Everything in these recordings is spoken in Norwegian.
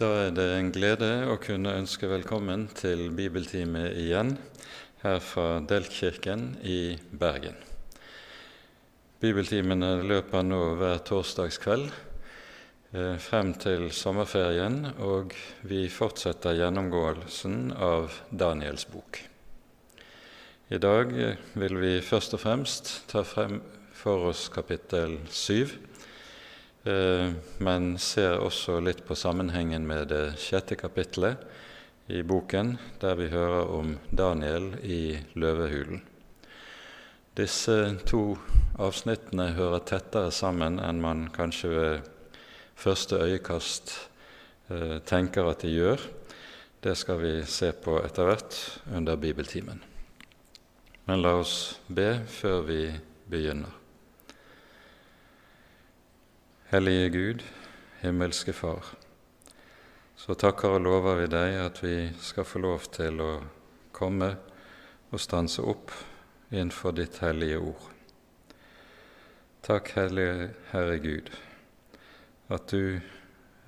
Da er det en glede å kunne ønske velkommen til bibeltime igjen her fra Delkirken i Bergen. Bibeltimene løper nå hver torsdagskveld eh, frem til sommerferien, og vi fortsetter gjennomgåelsen av Daniels bok. I dag vil vi først og fremst ta frem for oss kapittel syv men ser også litt på sammenhengen med det sjette kapittelet i boken, der vi hører om Daniel i løvehulen. Disse to avsnittene hører tettere sammen enn man kanskje ved første øyekast eh, tenker at de gjør. Det skal vi se på etter hvert under bibeltimen. Men la oss be før vi begynner. Hellige Gud, himmelske Far, så takker og lover vi deg at vi skal få lov til å komme og stanse opp innenfor ditt hellige ord. Takk, Hellige Herre Gud, at du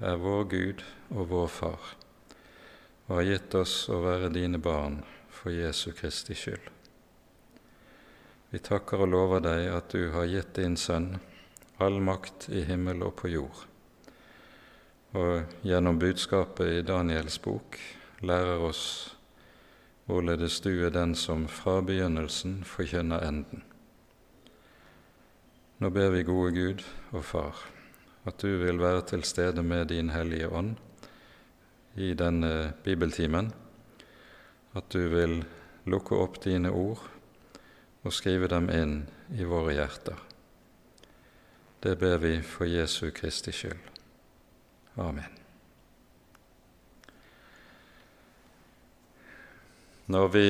er vår Gud og vår Far, og har gitt oss å være dine barn for Jesu Kristi skyld. Vi takker og lover deg at du har gitt din Sønn all makt i himmel og på jord. Og gjennom budskapet i Daniels bok lærer oss hvorledes du er den som fra begynnelsen forkynner enden. Nå ber vi, gode Gud og Far, at du vil være til stede med din Hellige Ånd i denne bibeltimen, at du vil lukke opp dine ord og skrive dem inn i våre hjerter. Det ber vi for Jesu Kristi skyld. Amen. Når vi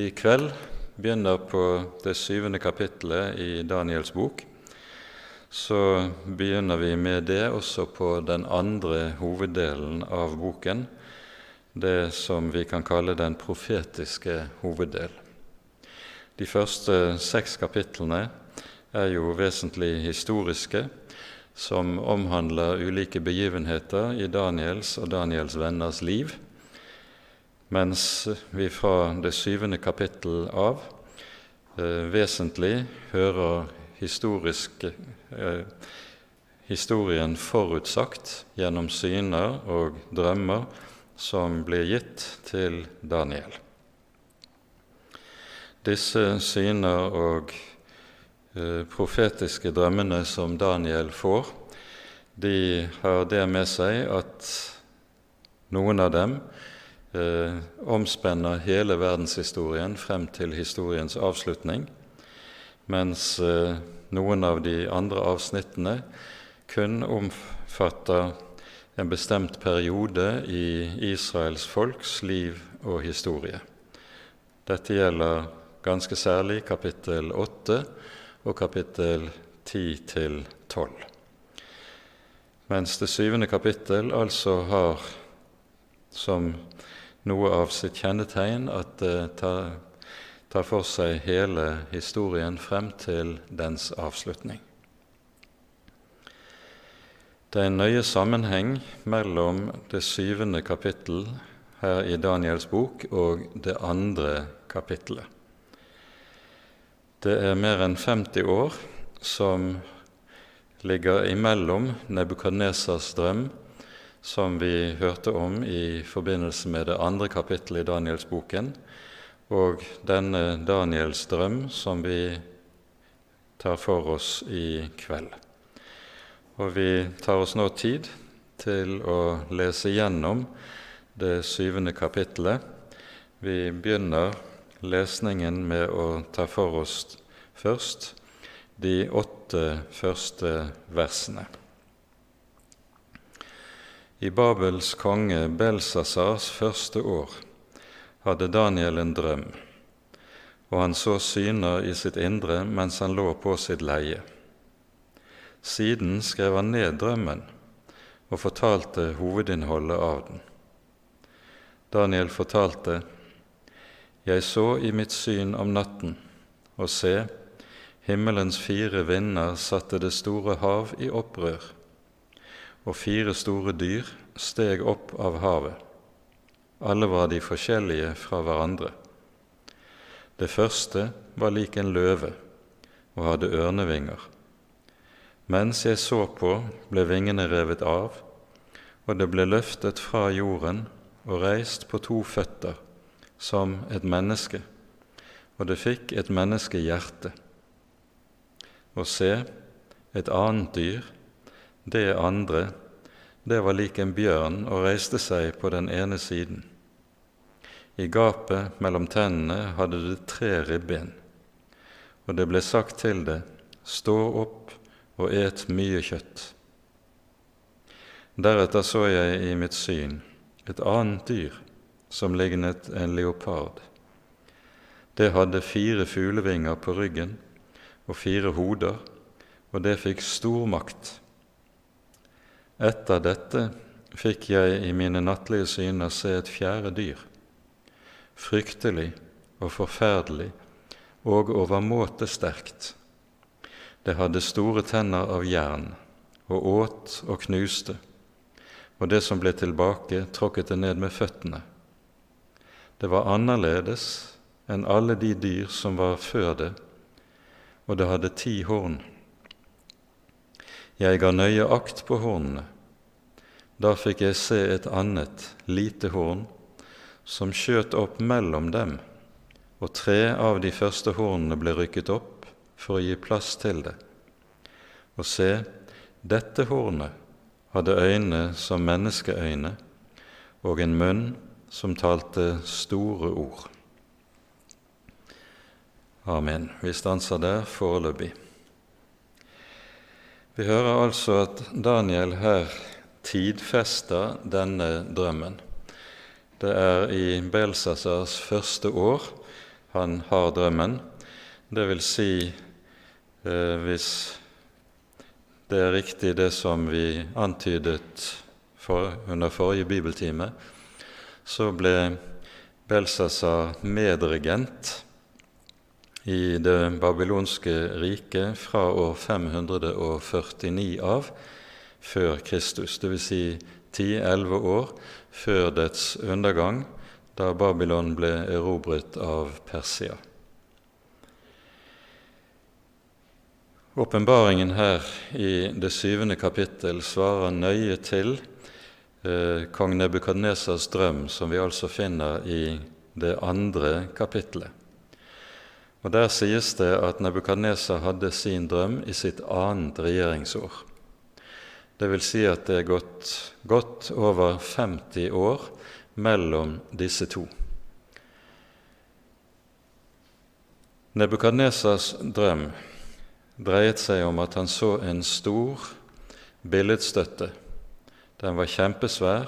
i kveld begynner på det syvende kapittelet i Daniels bok, så begynner vi med det også på den andre hoveddelen av boken, det som vi kan kalle den profetiske hoveddel. De første seks kapitlene er jo vesentlig historiske, som omhandler ulike begivenheter i Daniels og Daniels venners liv, mens vi fra det syvende kapittel av eh, vesentlig hører historisk, eh, historien forutsagt gjennom syner og drømmer som blir gitt til Daniel. Disse syner og profetiske drømmene som Daniel får, de har det med seg at noen av dem eh, omspenner hele verdenshistorien frem til historiens avslutning, mens eh, noen av de andre avsnittene kun omfatter en bestemt periode i Israels folks liv og historie. Dette gjelder ganske særlig kapittel 8 og kapittel 10 til 12. Mens det syvende kapittel altså har som noe av sitt kjennetegn at det tar, tar for seg hele historien frem til dens avslutning. Det er en nøye sammenheng mellom det syvende kapittel her i Daniels bok og det andre kapittelet. Det er mer enn 50 år som ligger imellom Nebukadnesas drøm, som vi hørte om i forbindelse med det andre kapittelet i Danielsboken, og denne Daniels drøm som vi tar for oss i kveld. Og vi tar oss nå tid til å lese gjennom det syvende kapittelet. Vi begynner lesningen med å ta for oss først de åtte første versene. I Babels konge Belsasars første år hadde Daniel en drøm, og han så syner i sitt indre mens han lå på sitt leie. Siden skrev han ned drømmen og fortalte hovedinnholdet av den. Daniel fortalte jeg så i mitt syn om natten, og se, himmelens fire vinder satte det store hav i opprør, og fire store dyr steg opp av havet. Alle var de forskjellige fra hverandre. Det første var lik en løve og hadde ørnevinger. Mens jeg så på, ble vingene revet av, og det ble løftet fra jorden og reist på to føtter, som et menneske, og det fikk et menneskehjerte. Og se, et annet dyr, det andre, det var lik en bjørn og reiste seg på den ene siden. I gapet mellom tennene hadde det tre ribben, og det ble sagt til det, stå opp og et mye kjøtt. Deretter så jeg i mitt syn et annet dyr som lignet en leopard. Det hadde fire fuglevinger på ryggen og fire hoder, og det fikk stor makt. Etter dette fikk jeg i mine nattlige syner se et fjerde dyr, fryktelig og forferdelig og overmåte sterkt. Det hadde store tenner av jern og åt og knuste, og det som ble tilbake, tråkket det ned med føttene. Det var annerledes enn alle de dyr som var før det, og det hadde ti horn. Jeg ga nøye akt på hornene. Da fikk jeg se et annet, lite horn, som skjøt opp mellom dem, og tre av de første hornene ble rykket opp for å gi plass til det. Og se, dette hornet hadde øyne som menneskeøyne og en munn som talte store ord. Amen. Vi stanser der foreløpig. Vi hører altså at Daniel her tidfester denne drømmen. Det er i Belsasars første år han har drømmen. Det vil si, eh, hvis det er riktig det som vi antydet for, under forrige bibeltime, så ble Belsasar medregent i det babylonske riket fra år 549 av før Kristus, dvs. Si 10-11 år før dets undergang, da Babylon ble erobret av Persia. Åpenbaringen her i det syvende kapittel svarer nøye til eh, kong Nebukadnesas drøm, som vi altså finner i det andre kapitlet. Og Der sies det at Nebukadneser hadde sin drøm i sitt annet regjeringsår. Det vil si at det er gått godt over 50 år mellom disse to. Nebukadnesas drøm dreiet seg om at han så en stor billedstøtte. Den var kjempesvær,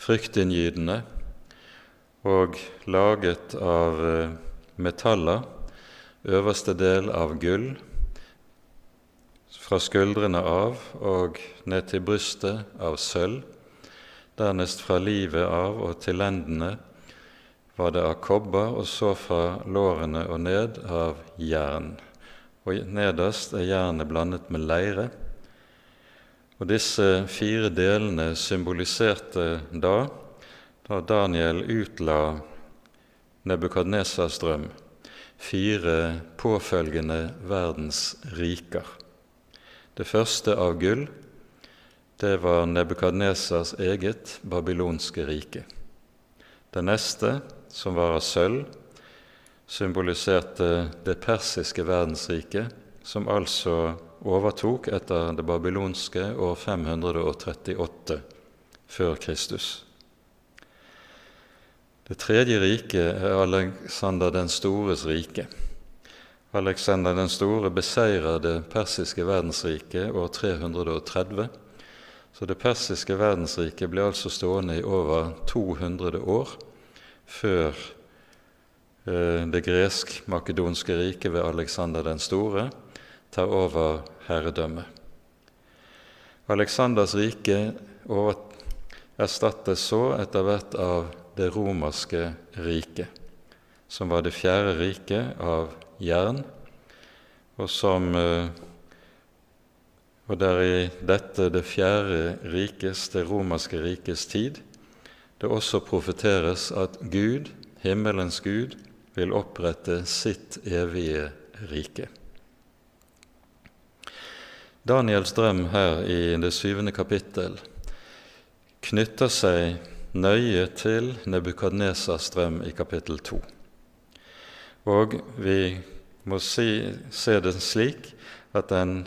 fryktinngytende og laget av eh, metaller, øverste del av gull, fra skuldrene av og ned til brystet av sølv, dernest fra livet av og til lendene var det av kobber, og så fra lårene og ned av jern. Og nederst er jernet blandet med leire. Og disse fire delene symboliserte da, da Daniel utla Nebukadnesas drøm fire påfølgende verdens riker. Det første av gull, det var Nebukadnesas eget babylonske rike. Det neste, som var av sølv, symboliserte det persiske verdensriket, som altså overtok etter det babylonske år 538 før Kristus. Det tredje riket er Alexander den stores rike. Alexander den store beseirer det persiske verdensriket år 330. Så det persiske verdensriket ble altså stående i over 200 år før eh, det gresk-makedonske riket ved Alexander den store tar over herredømmet. Aleksanders rike erstattes så etter hvert av det romerske riket, som var det fjerde riket av jern, og som eh, Og det er i dette det fjerde rikes, det romerske rikes tid, det også profeteres at Gud, himmelens Gud, vil opprette sitt evige rike. Daniels drøm her i det syvende kapittel knytter seg nøye til Nebukadnesas drøm i kapittel to. Og vi må si, se det slik at den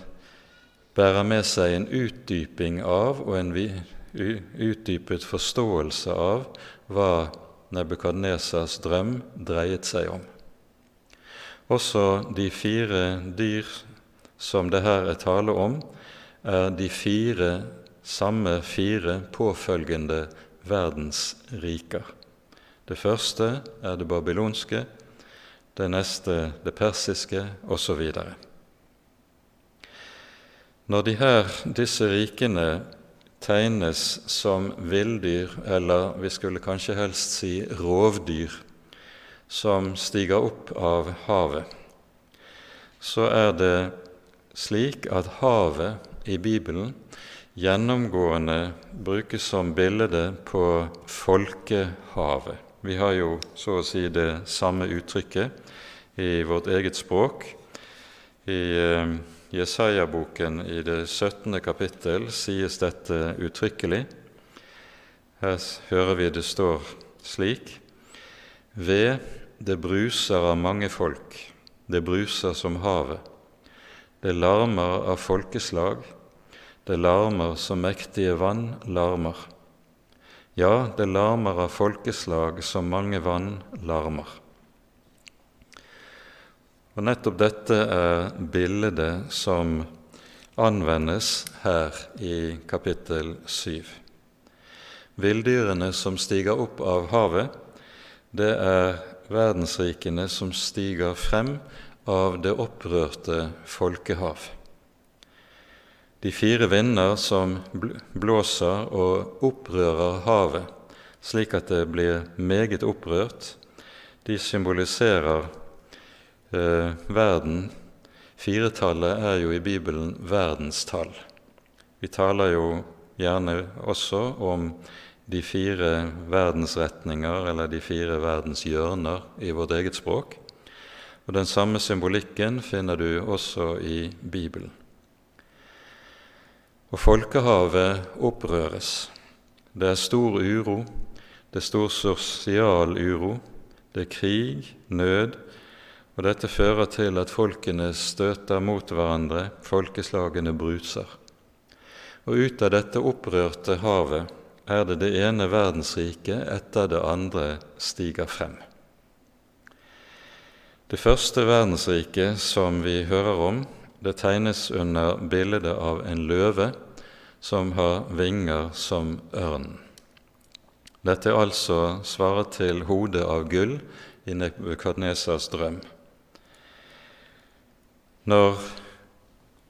bærer med seg en utdyping av og en utdypet forståelse av hva Nebukadnesas drøm dreiet seg om. Også de fire dyr som det her er tale om, er de fire samme fire påfølgende verdensriker. Det første er det babylonske, det neste det persiske osv. Når de her, disse rikene tegnes som villdyr, eller vi skulle kanskje helst si rovdyr, som stiger opp av havet, så er det slik at havet i Bibelen gjennomgående brukes som bilde på folkehavet. Vi har jo så å si det samme uttrykket i vårt eget språk. I eh, Jesaja-boken i det 17. kapittel sies dette uttrykkelig. Her hører vi det står slik Ved det bruser av mange folk, det bruser som havet. Det larmer av folkeslag, det larmer som mektige vann larmer. Ja, det larmer av folkeslag som mange vann larmer. Og Nettopp dette er bildet som anvendes her i kapittel 7. Villdyrene som stiger opp av havet, det er verdensrikene som stiger frem av det opprørte folkehav. De fire vinder som blåser og opprører havet, slik at det blir meget opprørt, de symboliserer eh, verden Firetallet er jo i Bibelen verdenstall. Vi taler jo gjerne også om de fire verdensretninger eller de fire verdenshjørner i vårt eget språk. Og Den samme symbolikken finner du også i Bibelen. Og folkehavet opprøres. Det er stor uro, det er stor sosial uro, det er krig, nød, og dette fører til at folkene støter mot hverandre, folkeslagene bruser. Og ut av dette opprørte havet er det det ene verdensriket etter det andre stiger frem. Det første verdensriket som vi hører om, det tegnes under bildet av en løve som har vinger som ørn. Dette er altså svaret til hodet av gull i Nebukadnesas drøm. Når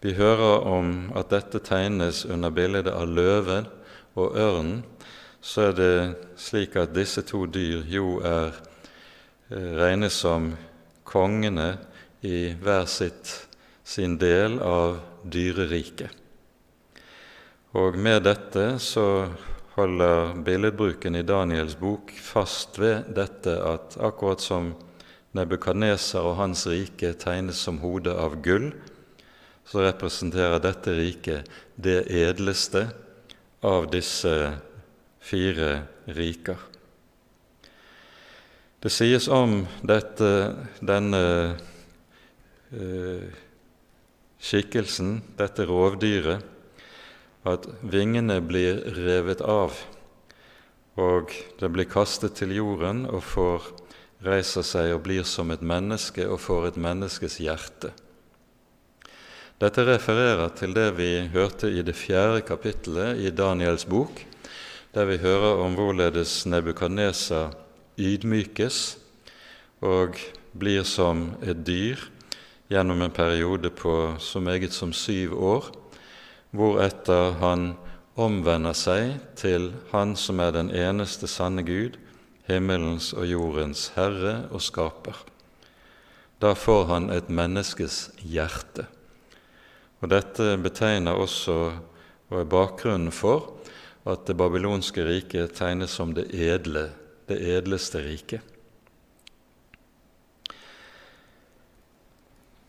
vi hører om at dette tegnes under bildet av løven og ørnen, så er det slik at disse to dyr jo er eh, regnes som kongene i hver sitt, sin del av dyreriket. Og med dette så holder billedbruken i Daniels bok fast ved dette at akkurat som Nebukadneser og hans rike tegnes som hodet av gull, så representerer dette riket det edleste av disse fire riker. Det sies om dette, denne eh, skikkelsen, dette rovdyret, at vingene blir revet av, og det blir kastet til jorden og får reiser seg og blir som et menneske og får et menneskes hjerte. Dette refererer til det vi hørte i det fjerde kapittelet i Daniels bok, der vi hører om hvorledes Nebukadnesa ydmykes og blir som et dyr gjennom en periode på så meget som syv år, hvoretter han omvender seg til Han som er den eneste sanne Gud, himmelens og jordens herre og skaper. Da får han et menneskes hjerte. Og Dette betegner også og er bakgrunnen for at det babylonske riket tegnes som det edle, det edleste riket.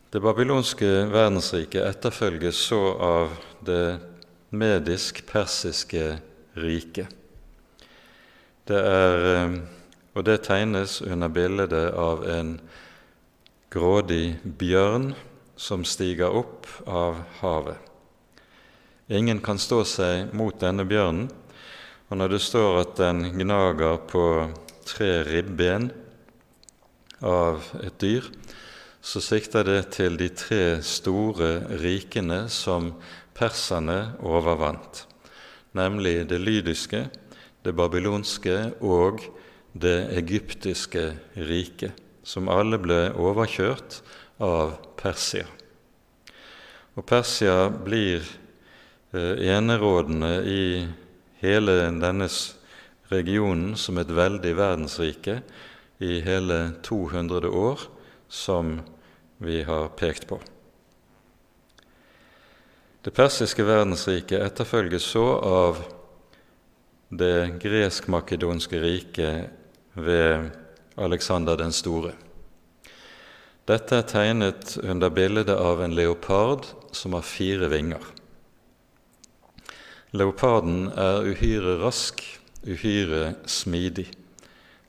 Det babylonske verdensriket etterfølges så av det medisk-persiske riket. Det er, eh, og det tegnes under bildet av en grådig bjørn som stiger opp av havet. Ingen kan stå seg mot denne bjørnen, og når det står at den gnager på tre ribben av et dyr, så sikter det til de tre store rikene som perserne overvant, nemlig det lydiske, det babylonske og det egyptiske riket, som alle ble overkjørt av Persia. Og Persia blir eh, enerådende i hele denne regionen som et veldig verdensrike i hele 200 år, som vi har pekt på. Det persiske verdensriket etterfølges så av det gresk-makedonske riket ved Alexander den store. Dette er tegnet under bildet av en leopard som har fire vinger. Leoparden er uhyre rask, uhyre smidig,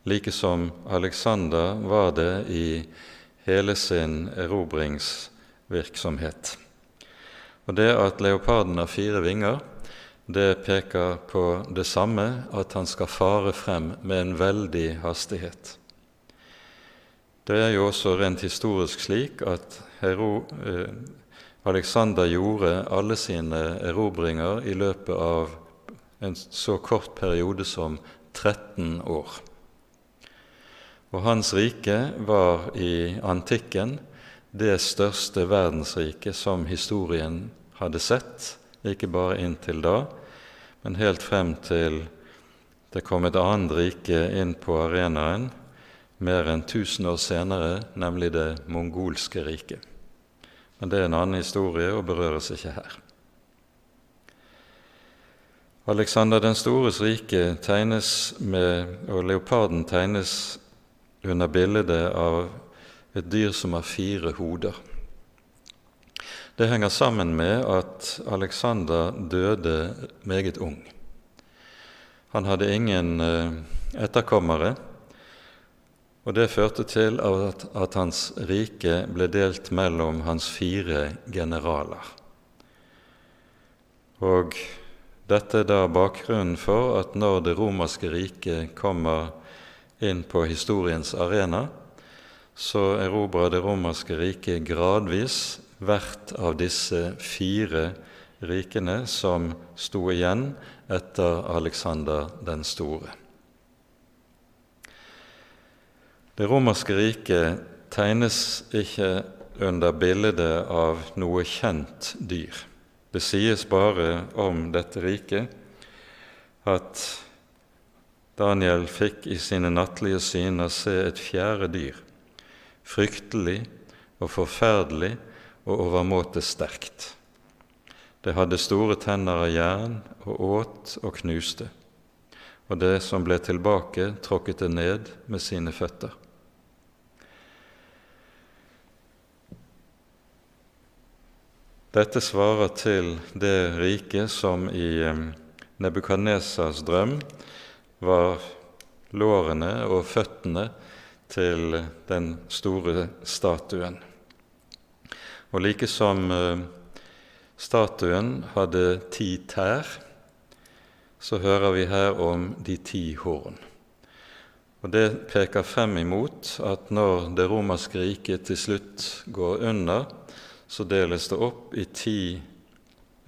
like som Alexander var det i hele sin erobringsvirksomhet. Og Det at leoparden har fire vinger, det peker på det samme, at han skal fare frem med en veldig hastighet. Det er jo også rent historisk slik at Hero, eh, Alexander gjorde alle sine erobringer i løpet av en så kort periode som 13 år. Og hans rike var i antikken det største verdensriket som historien hadde sett, ikke bare inntil da, men helt frem til det kom et annet rike inn på arenaen, mer enn 1000 år senere, nemlig det mongolske riket. Men det er en annen historie og berøres ikke her. Alexander den stores rike tegnes med, og leoparden tegnes under bildet av et dyr som har fire hoder. Det henger sammen med at Alexander døde meget ung. Han hadde ingen eh, etterkommere, og Det førte til at, at hans rike ble delt mellom hans fire generaler. Og dette er da bakgrunnen for at når det romerske riket kommer inn på historiens arena, så erobrer det romerske riket gradvis hvert av disse fire rikene som sto igjen etter Alexander den store. Det romerske riket tegnes ikke under bildet av noe kjent dyr. Det sies bare om dette riket at Daniel fikk i sine nattlige syner se et fjerde dyr, fryktelig og forferdelig og overmåte sterkt. Det hadde store tenner av jern og åt og knuste, og det som ble tilbake, tråkket det ned med sine føtter. Dette svarer til det riket som i Nebukadnesas drøm var lårene og føttene til den store statuen. Og like som statuen hadde ti tær, så hører vi her om de ti horn. Og Det peker frem imot at når det romerske riket til slutt går under, så deles det opp i ti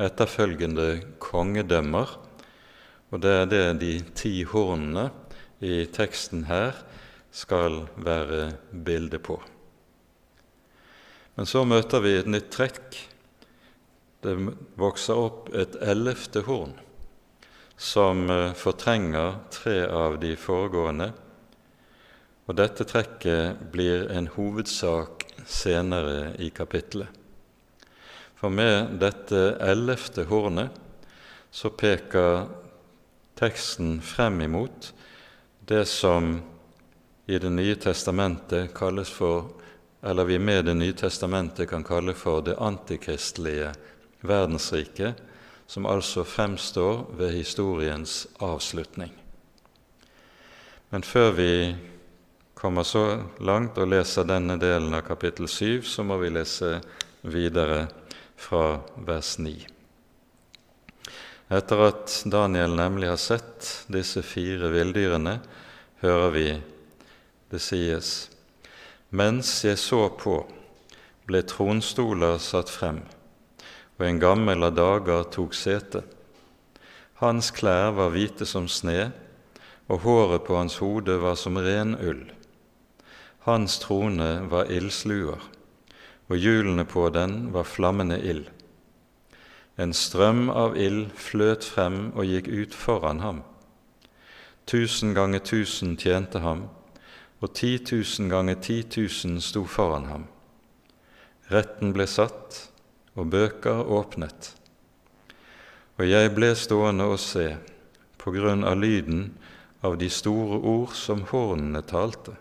etterfølgende kongedømmer. Og det er det de ti hornene i teksten her skal være bildet på. Men så møter vi et nytt trekk. Det vokser opp et ellevte horn som eh, fortrenger tre av de foregående. Og dette trekket blir en hovedsak senere i kapittelet. For med dette ellevte hornet så peker teksten frem imot det som i Det nye testamentet kalles for eller vi med Det nye testamentet kan kalle for det antikristelige verdensriket, som altså fremstår ved historiens avslutning. Men før vi kommer så langt og leser denne delen av kapittel 7, så må vi lese videre fra vers 9. Etter at Daniel nemlig har sett disse fire villdyrene, hører vi det sies:" Mens jeg så på, ble tronstoler satt frem, og en gammel av dager tok sete. Hans klær var hvite som sne, og håret på hans hode var som ren ull. Hans trone var ildsluer, og hjulene på den var flammende ild. En strøm av ild fløt frem og gikk ut foran ham. Tusen ganger tusen tjente ham, og ti tusen ganger ti tusen sto foran ham. Retten ble satt, og bøker åpnet. Og jeg ble stående og se på grunn av lyden av de store ord som hornene talte.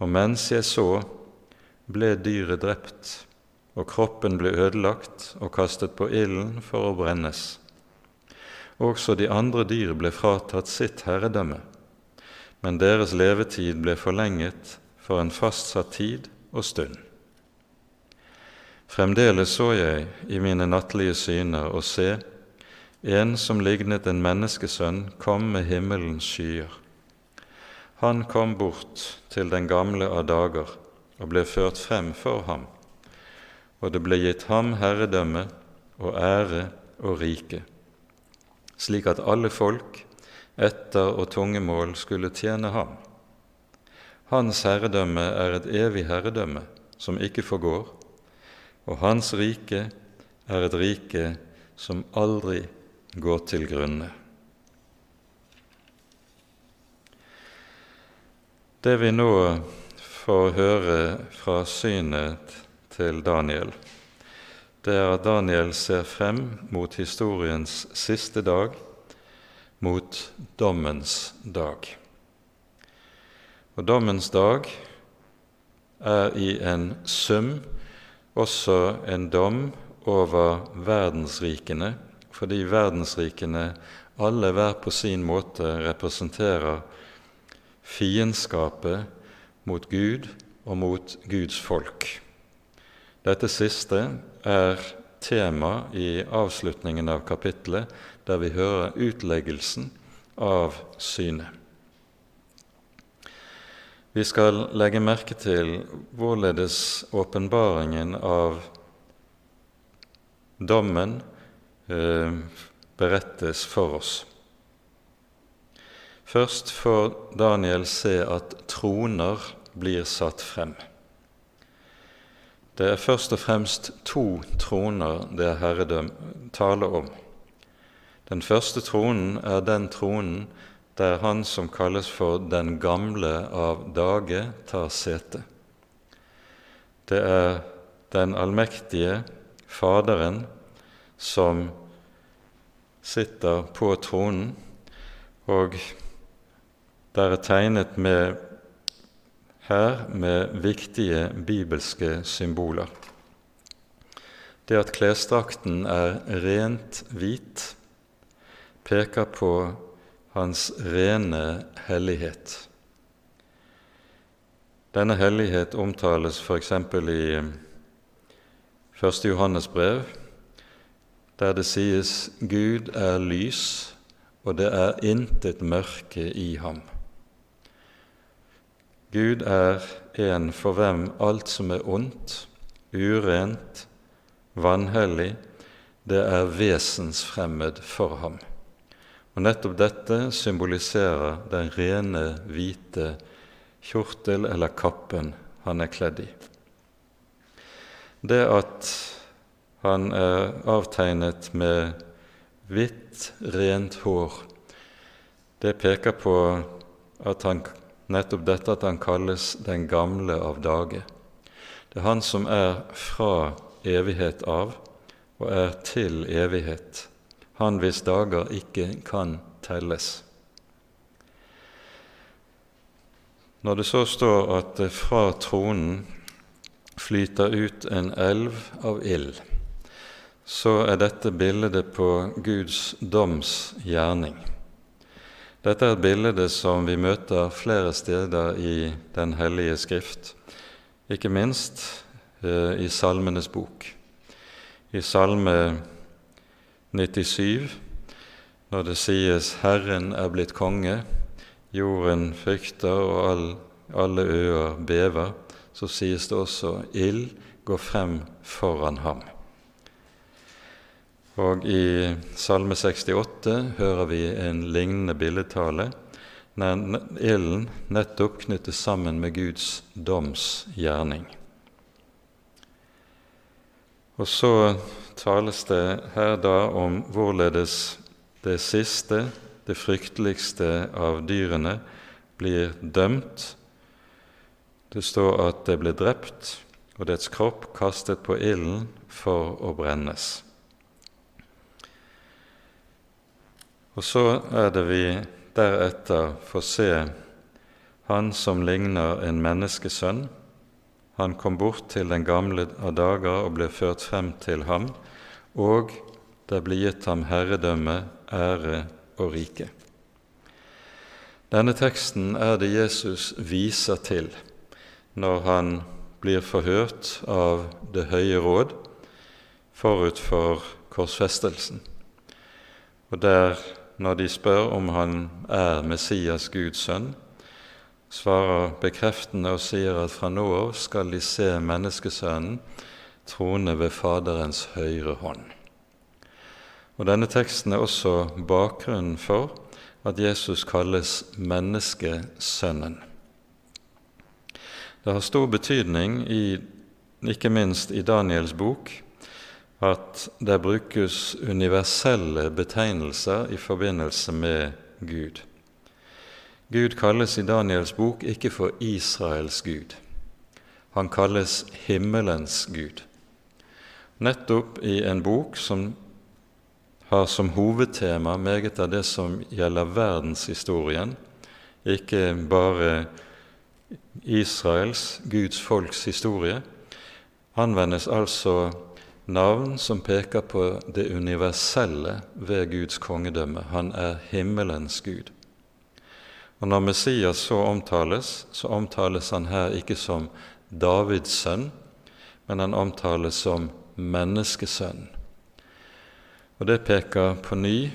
Og mens jeg så, ble dyret drept, og kroppen ble ødelagt og kastet på ilden for å brennes. Også de andre dyr ble fratatt sitt herredømme, men deres levetid ble forlenget for en fastsatt tid og stund. Fremdeles så jeg i mine nattlige syner og se en som lignet en menneskesønn, kom med himmelens skyer. Han kom bort til den gamle av dager og ble ført frem for ham, og det ble gitt ham herredømme og ære og rike, slik at alle folk etter og tungemål skulle tjene ham. Hans herredømme er et evig herredømme som ikke forgår, og hans rike er et rike som aldri går til grunne. Det vi nå får høre fra synet til Daniel, det er at Daniel ser frem mot historiens siste dag, mot dommens dag. Og dommens dag er i en sum også en dom over verdensrikene, fordi verdensrikene alle hver på sin måte representerer fiendskapet mot Gud og mot Guds folk. Dette siste er tema i avslutningen av kapittelet, der vi hører utleggelsen av synet. Vi skal legge merke til hvorledes åpenbaringen av dommen eh, berettes for oss. Først får Daniel se at troner blir satt frem. Det er først og fremst to troner det er herredøm taler om. Den første tronen er den tronen det er han som kalles for Den gamle av dage, tar sete. Det er den allmektige Faderen som sitter på tronen, og det er tegnet med her med viktige bibelske symboler. Det at klesdrakten er rent hvit, peker på hans rene hellighet. Denne hellighet omtales f.eks. i 1. Johannes brev, der det sies 'Gud er lys, og det er intet mørke i ham'. Gud er en for hvem alt som er ondt, urent, vanhellig, det er vesensfremmed for ham. Og nettopp dette symboliserer den rene, hvite kjortel eller kappen han er kledd i. Det at han er avtegnet med hvitt, rent hår, det peker på at han, nettopp dette at han kalles den gamle av dage. Det er han som er fra evighet av og er til evighet, han hvis dager ikke kan telles. Når det så står at det fra tronen flyter ut en elv av ild, så er dette bildet på Guds domsgjerning. Dette er et bilde som vi møter flere steder i Den hellige skrift, ikke minst eh, i Salmenes bok. I Salme 97, når det sies 'Herren er blitt konge', jorden frykter og all, alle øer bever, så sies det også 'ild går frem foran ham'. Og i Salme 68 hører vi en lignende billedtale, når ilden nettopp knyttes sammen med Guds domsgjerning. Og så tales det her da om hvorledes det siste, det frykteligste av dyrene, blir dømt. Det står at det blir drept, og dets kropp kastet på ilden for å brennes. Og så er det vi deretter får se han som ligner en menneskesønn. Han kom bort til den gamle av dager og ble ført frem til ham, og det ble gitt ham herredømme, ære og rike. Denne teksten er det Jesus viser til når han blir forhørt av Det høye råd forut for korsfestelsen. Og der når de spør om han er Messias, Guds sønn, svarer bekreftende og sier at fra nå av skal de se menneskesønnen trone ved Faderens høyre hånd. Og Denne teksten er også bakgrunnen for at Jesus kalles menneskesønnen. Det har stor betydning, i, ikke minst i Daniels bok, at det brukes universelle betegnelser i forbindelse med Gud. Gud kalles i Daniels bok ikke for Israels Gud. Han kalles himmelens Gud. Nettopp i en bok som har som hovedtema meget av det som gjelder verdenshistorien, ikke bare Israels, Guds folks historie, anvendes altså navn som peker på det universelle ved Guds kongedømme. Han er himmelens Gud. Og Når Messias så omtales, så omtales han her ikke som Davids sønn, men han omtales som menneskesønn. Og Det peker på ny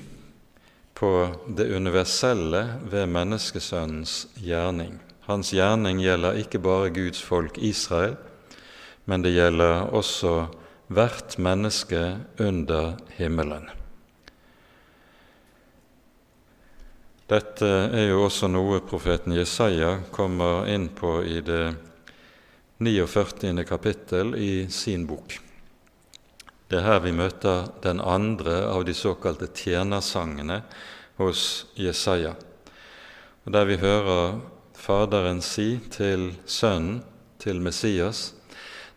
på det universelle ved menneskesønnens gjerning. Hans gjerning gjelder ikke bare Guds folk Israel, men det gjelder også hvert menneske under himmelen. Dette er jo også noe profeten Jesaja kommer inn på i det 49. kapittel i sin bok. Det er her vi møter den andre av de såkalte tjenersangene hos Jesaja, og der vi hører Faderen si til Sønnen, til Messias,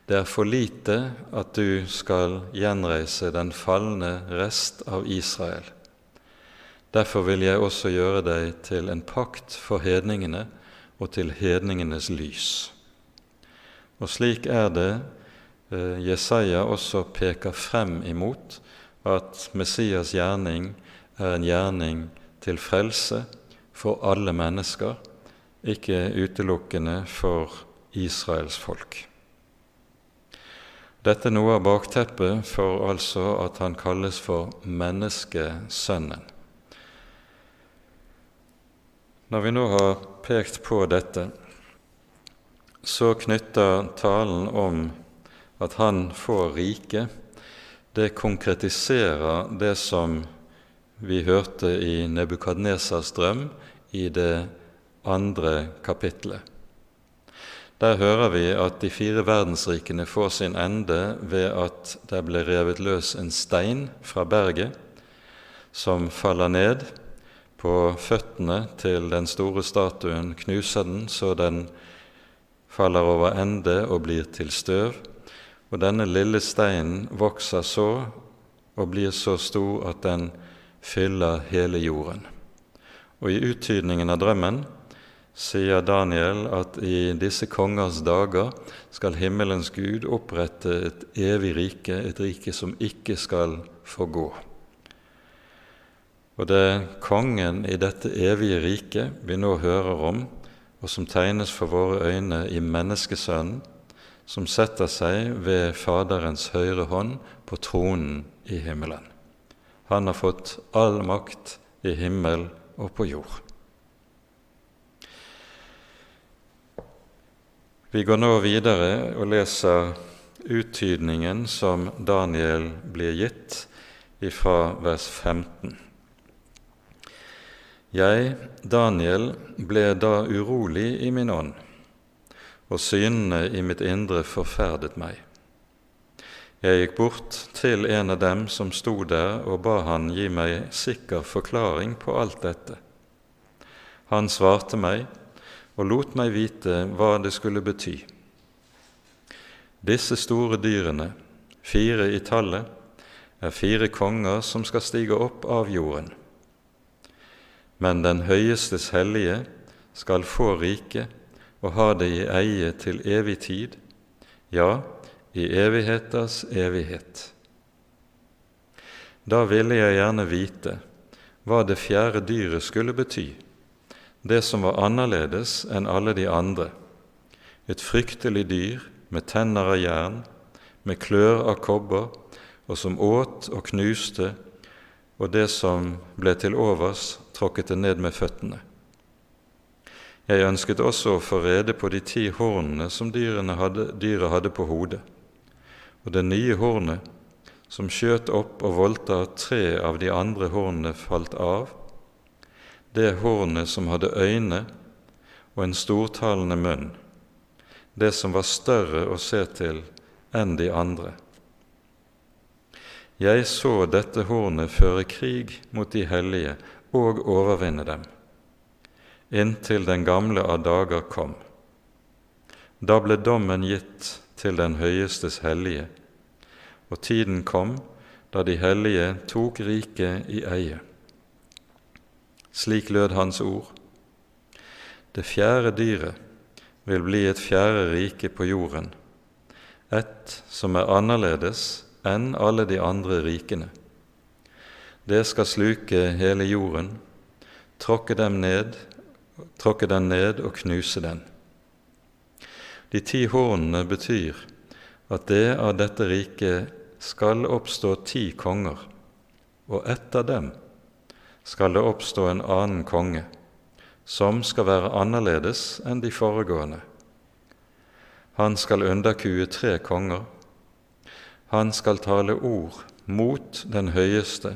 det er for lite at du skal gjenreise den falne rest av Israel. Derfor vil jeg også gjøre deg til en pakt for hedningene og til hedningenes lys. Og slik er det eh, Jesaja også peker frem imot at Messias gjerning er en gjerning til frelse for alle mennesker, ikke utelukkende for Israels folk. Dette er noe av bakteppet for altså at han kalles for menneskesønnen. Når vi nå har pekt på dette, så knytter talen om at han får rike, det konkretiserer det som vi hørte i Nebukadnesas drøm i det andre kapitlet. Der hører vi at de fire verdensrikene får sin ende ved at det ble revet løs en stein fra berget som faller ned på føttene til den store statuen, knuser den så den faller over ende og blir til støv. og denne lille steinen vokser så og blir så stor at den fyller hele jorden. Og i uttydningen av drømmen sier Daniel at i disse kongers dager skal himmelens Gud opprette et evig rike, et rike som ikke skal forgå. Og det er kongen i dette evige riket vi nå hører om, og som tegnes for våre øyne i menneskesønnen, som setter seg ved Faderens høyre hånd på tronen i himmelen. Han har fått all makt i himmel og på jord. Vi går nå videre og leser uttydningen som Daniel blir gitt ifra vers 15. Jeg, Daniel, ble da urolig i min ånd, og synene i mitt indre forferdet meg. Jeg gikk bort til en av dem som sto der, og ba han gi meg sikker forklaring på alt dette. Han svarte meg og lot meg vite hva det skulle bety. Disse store dyrene, fire i tallet, er fire konger som skal stige opp av jorden. Men den høyestes hellige skal få riket og ha det i eie til evig tid, ja, i evigheters evighet. Da ville jeg gjerne vite hva det fjerde dyret skulle bety det som var annerledes enn alle de andre, et fryktelig dyr med tenner av jern, med klør av kobber, og som åt og knuste, og det som ble til overs, tråkket det ned med føttene. Jeg ønsket også å få rede på de ti hornene som hadde, hadde på hodet, og det nye hornet, som skjøt opp og voldta tre av de andre hornene falt av, det hornet som hadde øyne og en stortalende munn, det som var større å se til enn de andre. Jeg så dette hornet føre krig mot de hellige og overvinne dem, inntil den gamle av dager kom. Da ble dommen gitt til den høyestes hellige, og tiden kom da de hellige tok riket i eie. Slik lød hans ord. Det fjerde dyret vil bli et fjerde rike på jorden, et som er annerledes enn alle de andre rikene. Det skal sluke hele jorden, tråkke dem ned, tråkke den ned og knuse den. De ti hornene betyr at det av dette riket skal oppstå ti konger, og etter dem skal det oppstå en annen konge, som skal være annerledes enn de foregående. Han skal underkue tre konger. Han skal tale ord mot den høyeste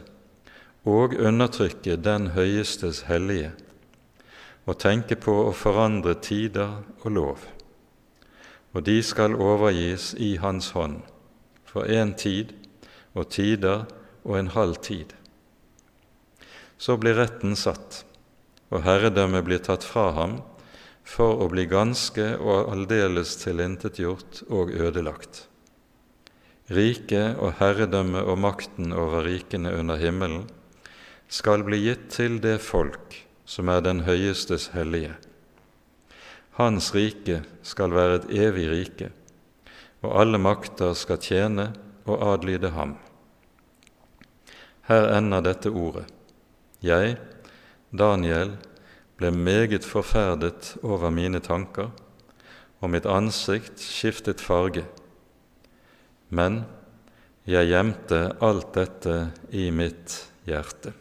og undertrykke den høyestes hellige, og tenke på å forandre tider og lov. Og de skal overgis i hans hånd for en tid og tider og en halv tid. Så blir retten satt, og herredømmet blir tatt fra ham for å bli ganske og aldeles tilintetgjort og ødelagt. Riket og herredømmet og makten over rikene under himmelen skal bli gitt til det folk som er den høyestes hellige. Hans rike skal være et evig rike, og alle makter skal tjene og adlyde ham. Her ender dette ordet. Jeg, Daniel, ble meget forferdet over mine tanker, og mitt ansikt skiftet farge. Men jeg gjemte alt dette i mitt hjerte.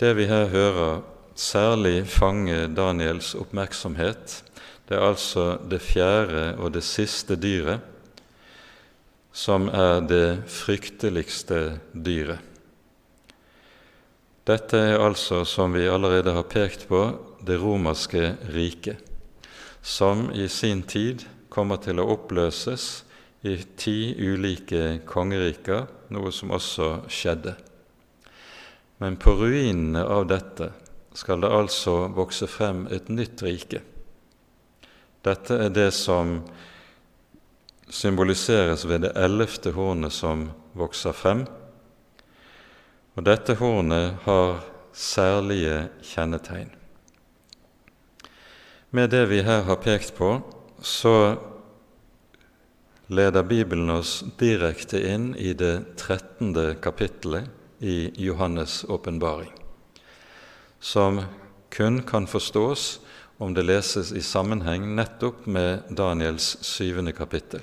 Det vi her hører særlig fange Daniels oppmerksomhet, det er altså det fjerde og det siste dyret som er det frykteligste dyret. Dette er altså, som vi allerede har pekt på, det romerske riket, som i sin tid kommer til å oppløses i ti ulike kongeriker, noe som også skjedde. Men på ruinene av dette skal det altså vokse frem et nytt rike, Dette er det som symboliseres ved det ellevte hornet som vokser frem. Og dette hornet har særlige kjennetegn. Med det vi her har pekt på, så leder Bibelen oss direkte inn i det trettende kapittelet i Johannes' åpenbaring, som kun kan forstås om det leses i sammenheng nettopp med Daniels syvende kapittel.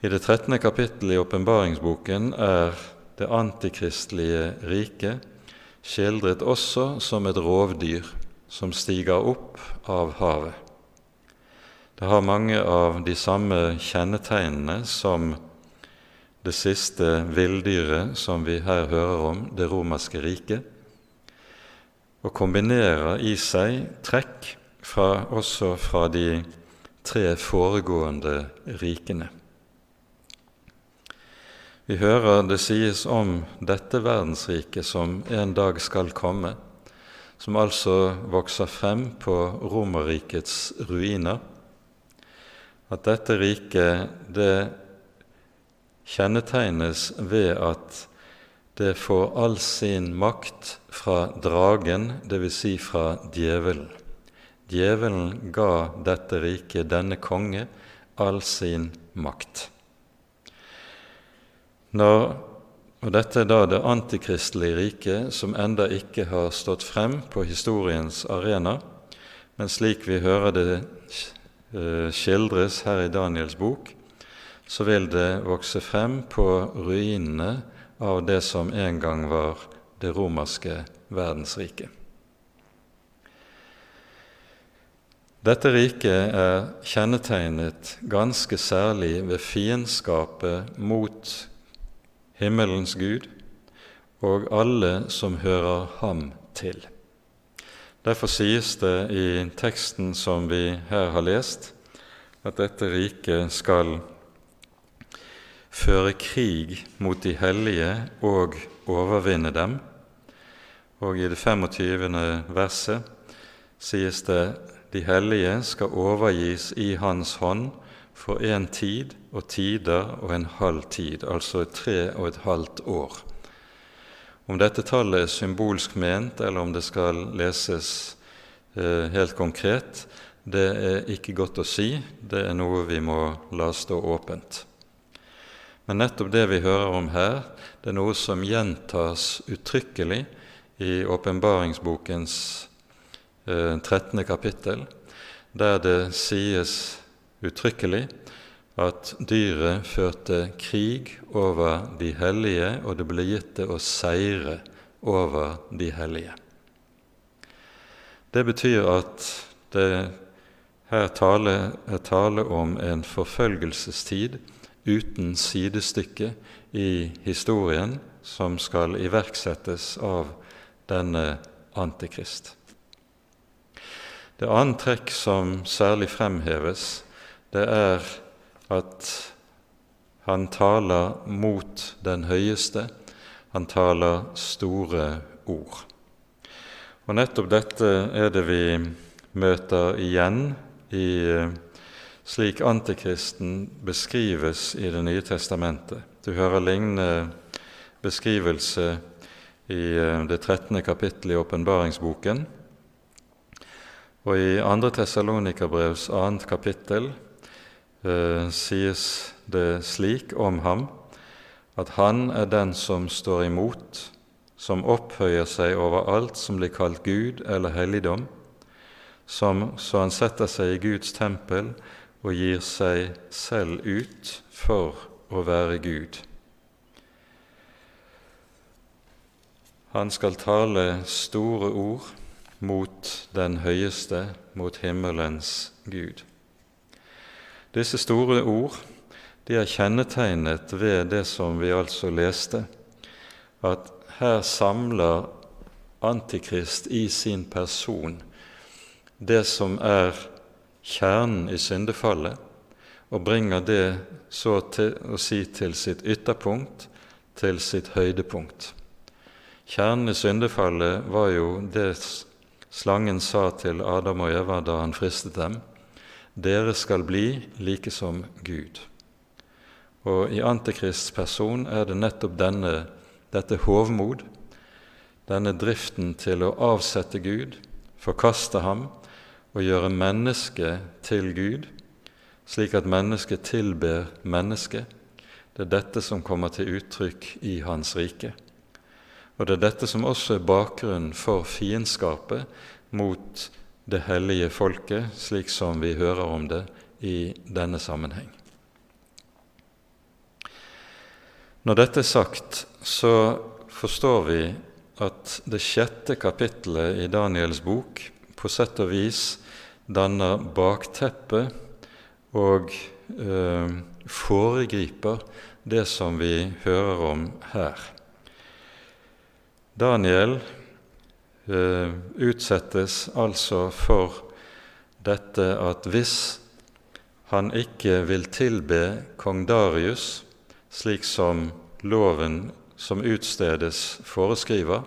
I det trettende kapittelet i åpenbaringsboken er det antikristelige riket skildret også som et rovdyr som stiger opp av havet. Det har mange av de samme kjennetegnene som det siste villdyret som vi her hører om, det romerske riket, og kombinerer i seg trekk fra, også fra de tre foregående rikene. Vi hører det sies om dette verdensriket som en dag skal komme, som altså vokser frem på Romerrikets ruiner, at dette riket det kjennetegnes ved at det får all sin makt fra dragen, dvs. Si fra djevelen. Djevelen ga dette riket, denne konge, all sin makt. Når, og Dette er da det antikristelige riket, som enda ikke har stått frem på historiens arena, men slik vi hører det eh, skildres her i Daniels bok, så vil det vokse frem på ruinene av det som en gang var det romerske verdensriket. Dette riket er kjennetegnet ganske særlig ved fiendskapet mot himmelens Gud og alle som hører ham til. Derfor sies det i teksten som vi her har lest, at dette riket skal føre krig mot de hellige og overvinne dem. Og i det 25. verset sies det de hellige skal overgis i Hans hånd for en tid og tider og en halv tid, altså tre og et halvt år. Om dette tallet er symbolsk ment, eller om det skal leses eh, helt konkret, det er ikke godt å si. Det er noe vi må la stå åpent. Men nettopp det vi hører om her, det er noe som gjentas uttrykkelig i åpenbaringsbokens eh, 13. kapittel, der det sies uttrykkelig at dyret førte krig over de hellige, og det ble gitt det å seire over de hellige. Det betyr at det her tale, er tale om en forfølgelsestid uten sidestykke i historien som skal iverksettes av denne Antikrist. Det annet trekk som særlig fremheves, det er at han taler mot den høyeste, han taler store ord. Og nettopp dette er det vi møter igjen i slik antikristen beskrives i Det nye testamentet. Du hører lignende beskrivelse i eh, det 13. kapittelet i åpenbaringsboken. Og i 2. Tessalonikabrevs 2. kapittel eh, sies det slik om ham at han er den som står imot, som opphøyer seg over alt som blir kalt Gud eller helligdom, som, så han setter seg i Guds tempel og gir seg selv ut for å være Gud. Han skal tale store ord mot den høyeste, mot himmelens Gud. Disse store ord de er kjennetegnet ved det som vi altså leste, at her samler Antikrist i sin person det som er kjernen i syndefallet og bringer det så til å si til sitt ytterpunkt, til sitt høydepunkt. Kjernen i syndefallet var jo det slangen sa til Adam og Eva da han fristet dem, dere skal bli like som Gud. Og i Antikrists person er det nettopp denne, dette hovmod, denne driften til å avsette Gud, forkaste ham og gjøre mennesket til Gud, slik at mennesket tilber mennesket. Det er dette som kommer til uttrykk i Hans rike. Og det er dette som også er bakgrunnen for fiendskapet mot det hellige folket, slik som vi hører om det i denne sammenheng. Når dette er sagt, så forstår vi at det sjette kapittelet i Daniels bok på sett og vis danner bakteppe og eh, foregriper det som vi hører om her. Daniel uh, utsettes altså for dette at hvis han ikke vil tilbe kong Darius slik som loven som utstedes, foreskriver,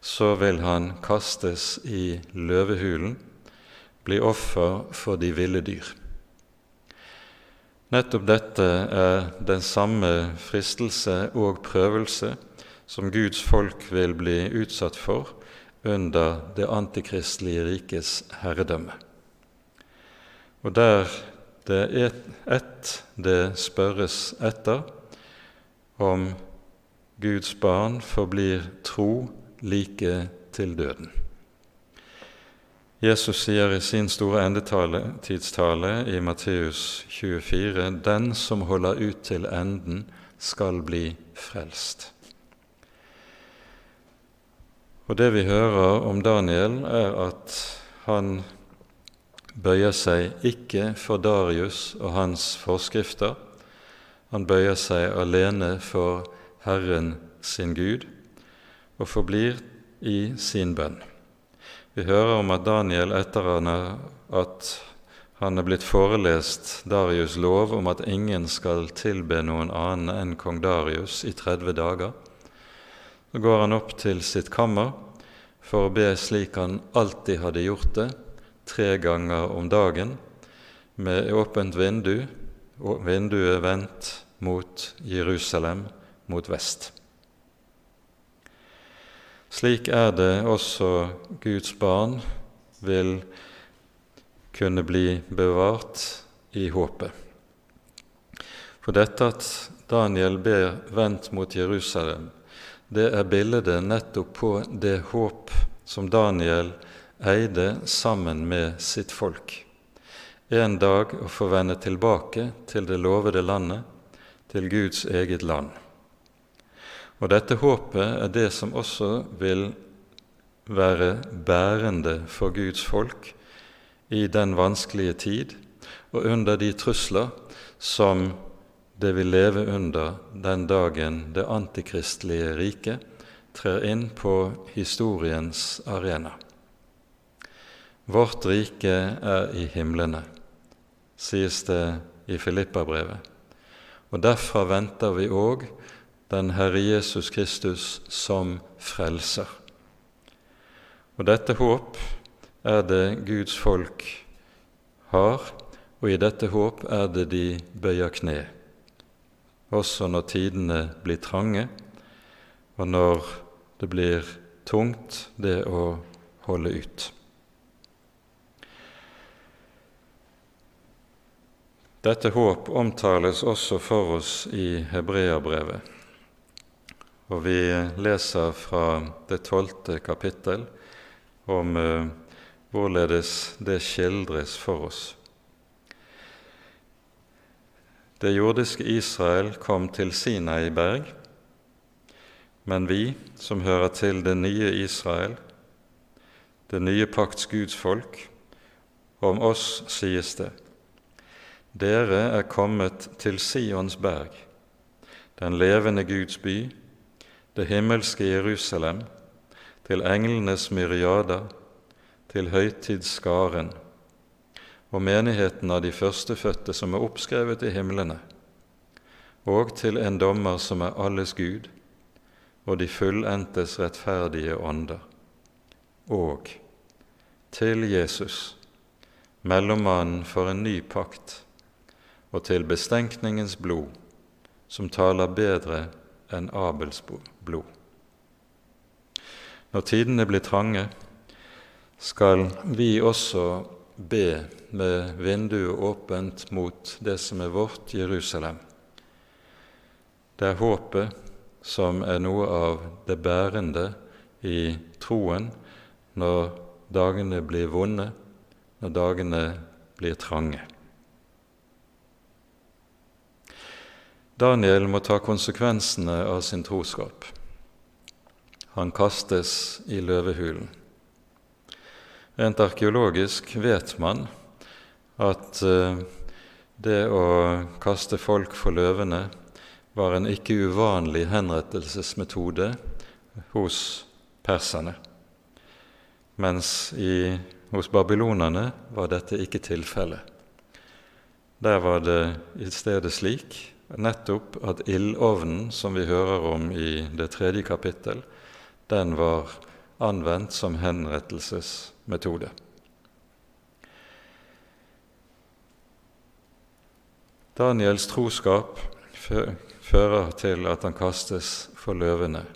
så vil han kastes i løvehulen, bli offer for de ville dyr. Nettopp dette er den samme fristelse og prøvelse som Guds folk vil bli utsatt for under det antikristelige rikes herredømme. Og der det er ett det spørres etter, om Guds barn forblir tro like til døden. Jesus sier i sin store endetidstale i Matteus 24.: Den som holder ut til enden, skal bli frelst. Og det vi hører om Daniel, er at han bøyer seg ikke for Darius og hans forskrifter. Han bøyer seg alene for Herren sin Gud og forblir i sin bønn. Vi hører om at Daniel etter at han er blitt forelest Darius' lov om at ingen skal tilbe noen annen enn kong Darius i 30 dager, så går han opp til sitt kammer for å be slik han alltid hadde gjort det, tre ganger om dagen, med åpent vindu, og vinduet vendt mot Jerusalem, mot vest. Slik er det også Guds barn vil kunne bli bevart i håpet. For dette at Daniel ber vendt mot Jerusalem, det er bildet nettopp på det håp som Daniel eide sammen med sitt folk. En dag å få vende tilbake til det lovede landet, til Guds eget land. Og dette håpet er det som også vil være bærende for Guds folk i den vanskelige tid og under de trusler som det vi lever under den dagen det antikristelige riket trer inn på historiens arena. Vårt rike er i himlene, sies det i Filippabrevet. Og derfra venter vi òg den Herre Jesus Kristus som frelser. Og dette håp er det Guds folk har, og i dette håp er det de bøyer kne også når tidene blir trange, og når det blir tungt, det å holde ut. Dette håp omtales også for oss i Hebreabrevet, og vi leser fra det tolvte kapittel om uh, hvorledes det skildres for oss. Det jordiske Israel kom til Sinai berg, men vi som hører til det nye Israel, det nye pakts Guds folk, om oss sies det:" Dere er kommet til Sions berg, den levende Guds by, det himmelske Jerusalem, til englenes myriader, til høytidsskaren og menigheten av de førstefødte som er oppskrevet i himlene, og til en dommer som er alles Gud, og de fullendtes rettferdige ånder, og til Jesus, mellommannen for en ny pakt, og til bestenkningens blod, som taler bedre enn Abels blod. Når tidene blir trange, skal vi også be med vinduet åpent mot det som er vårt Jerusalem. Det er håpet som er noe av det bærende i troen når dagene blir vonde, når dagene blir trange. Daniel må ta konsekvensene av sin troskap. Han kastes i løvehulen. Rent arkeologisk vet man at eh, det å kaste folk for løvene var en ikke uvanlig henrettelsesmetode hos perserne, mens i, hos babylonerne var dette ikke tilfellet. Der var det i stedet slik nettopp at ildovnen, som vi hører om i det tredje kapittel, den var anvendt som henrettelsesmetode. Daniels troskap fører til at han kastes for løvene,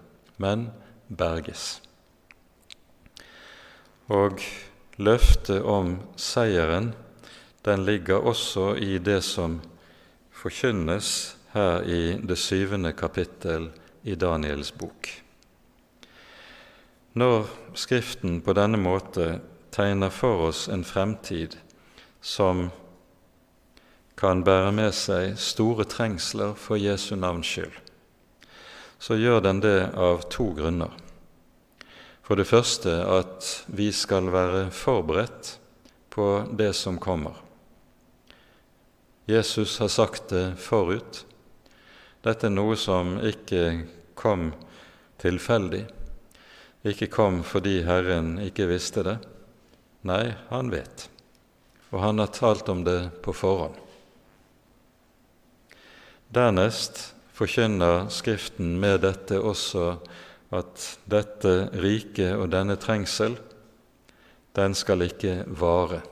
men berges. Og løftet om seieren, den ligger også i det som forkynnes her i det syvende kapittel i Daniels bok. Når Skriften på denne måte tegner for oss en fremtid som kan bære med seg store trengsler for Jesu navns skyld, så gjør den det av to grunner. For det første at vi skal være forberedt på det som kommer. Jesus har sagt det forut. Dette er noe som ikke kom tilfeldig ikke kom fordi Herren ikke visste det. Nei, han vet, og han har talt om det på forhånd. Dernest forkynner Skriften med dette også at dette riket og denne trengsel, den skal ikke vare,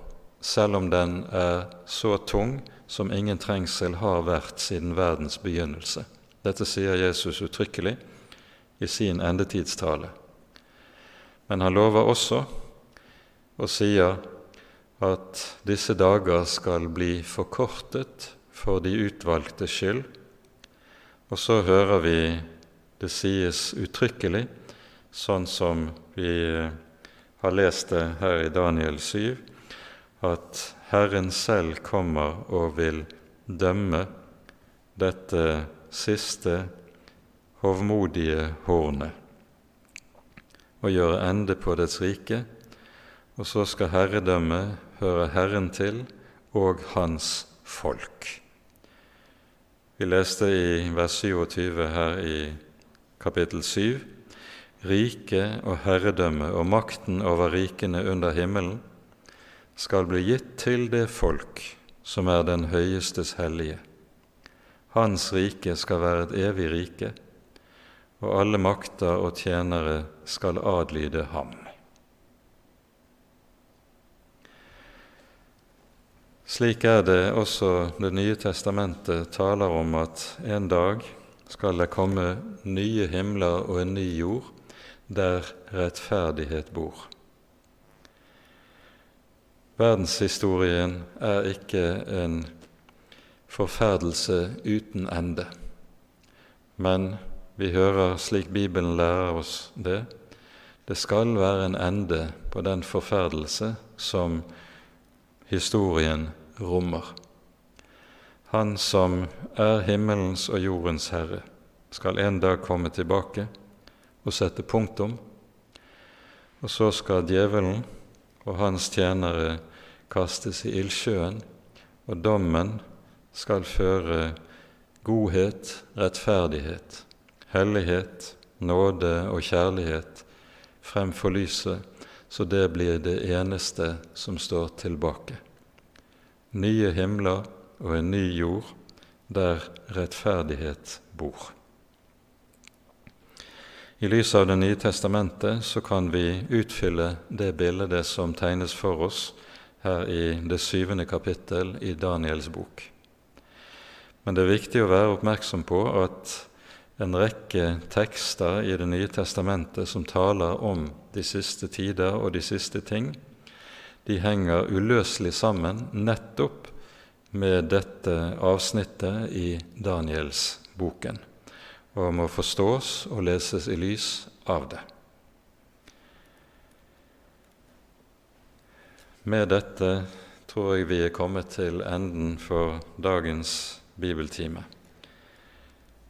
selv om den er så tung som ingen trengsel har vært siden verdens begynnelse. Dette sier Jesus uttrykkelig i sin endetidstale. Men han lover også og sier at disse dager skal bli forkortet for de utvalgte skyld. Og så hører vi det sies uttrykkelig, sånn som vi har lest det her i Daniel 7, at Herren selv kommer og vil dømme dette siste hovmodige hornet og gjøre ende på dets rike, og så skal herredømmet høre Herren til og hans folk. Vi leste i vers 27 her i kapittel 7 Riket og herredømmet og makten over rikene under himmelen skal bli gitt til det folk som er den høyestes hellige. Hans rike skal være et evig rike, og alle makter og tjenere skal adlyde ham. Slik er det også Det nye testamentet taler om at en dag skal det komme nye himler og en ny jord der rettferdighet bor. Verdenshistorien er ikke en forferdelse uten ende, men vi hører slik Bibelen lærer oss det. Det skal være en ende på den forferdelse som historien rommer. Han som er himmelens og jordens herre, skal en dag komme tilbake og sette punktum. Og så skal djevelen og hans tjenere kastes i ildsjøen, og dommen skal føre godhet, rettferdighet hellighet, nåde og kjærlighet fremfor lyset, så det blir det eneste som står tilbake. Nye himler og en ny jord der rettferdighet bor. I lys av Det nye testamentet så kan vi utfylle det bildet som tegnes for oss her i det syvende kapittel i Daniels bok. Men det er viktig å være oppmerksom på at en rekke tekster i Det nye testamentet som taler om de siste tider og de siste ting, de henger uløselig sammen nettopp med dette avsnittet i Daniels-boken, og må forstås og leses i lys av det. Med dette tror jeg vi er kommet til enden for dagens bibeltime,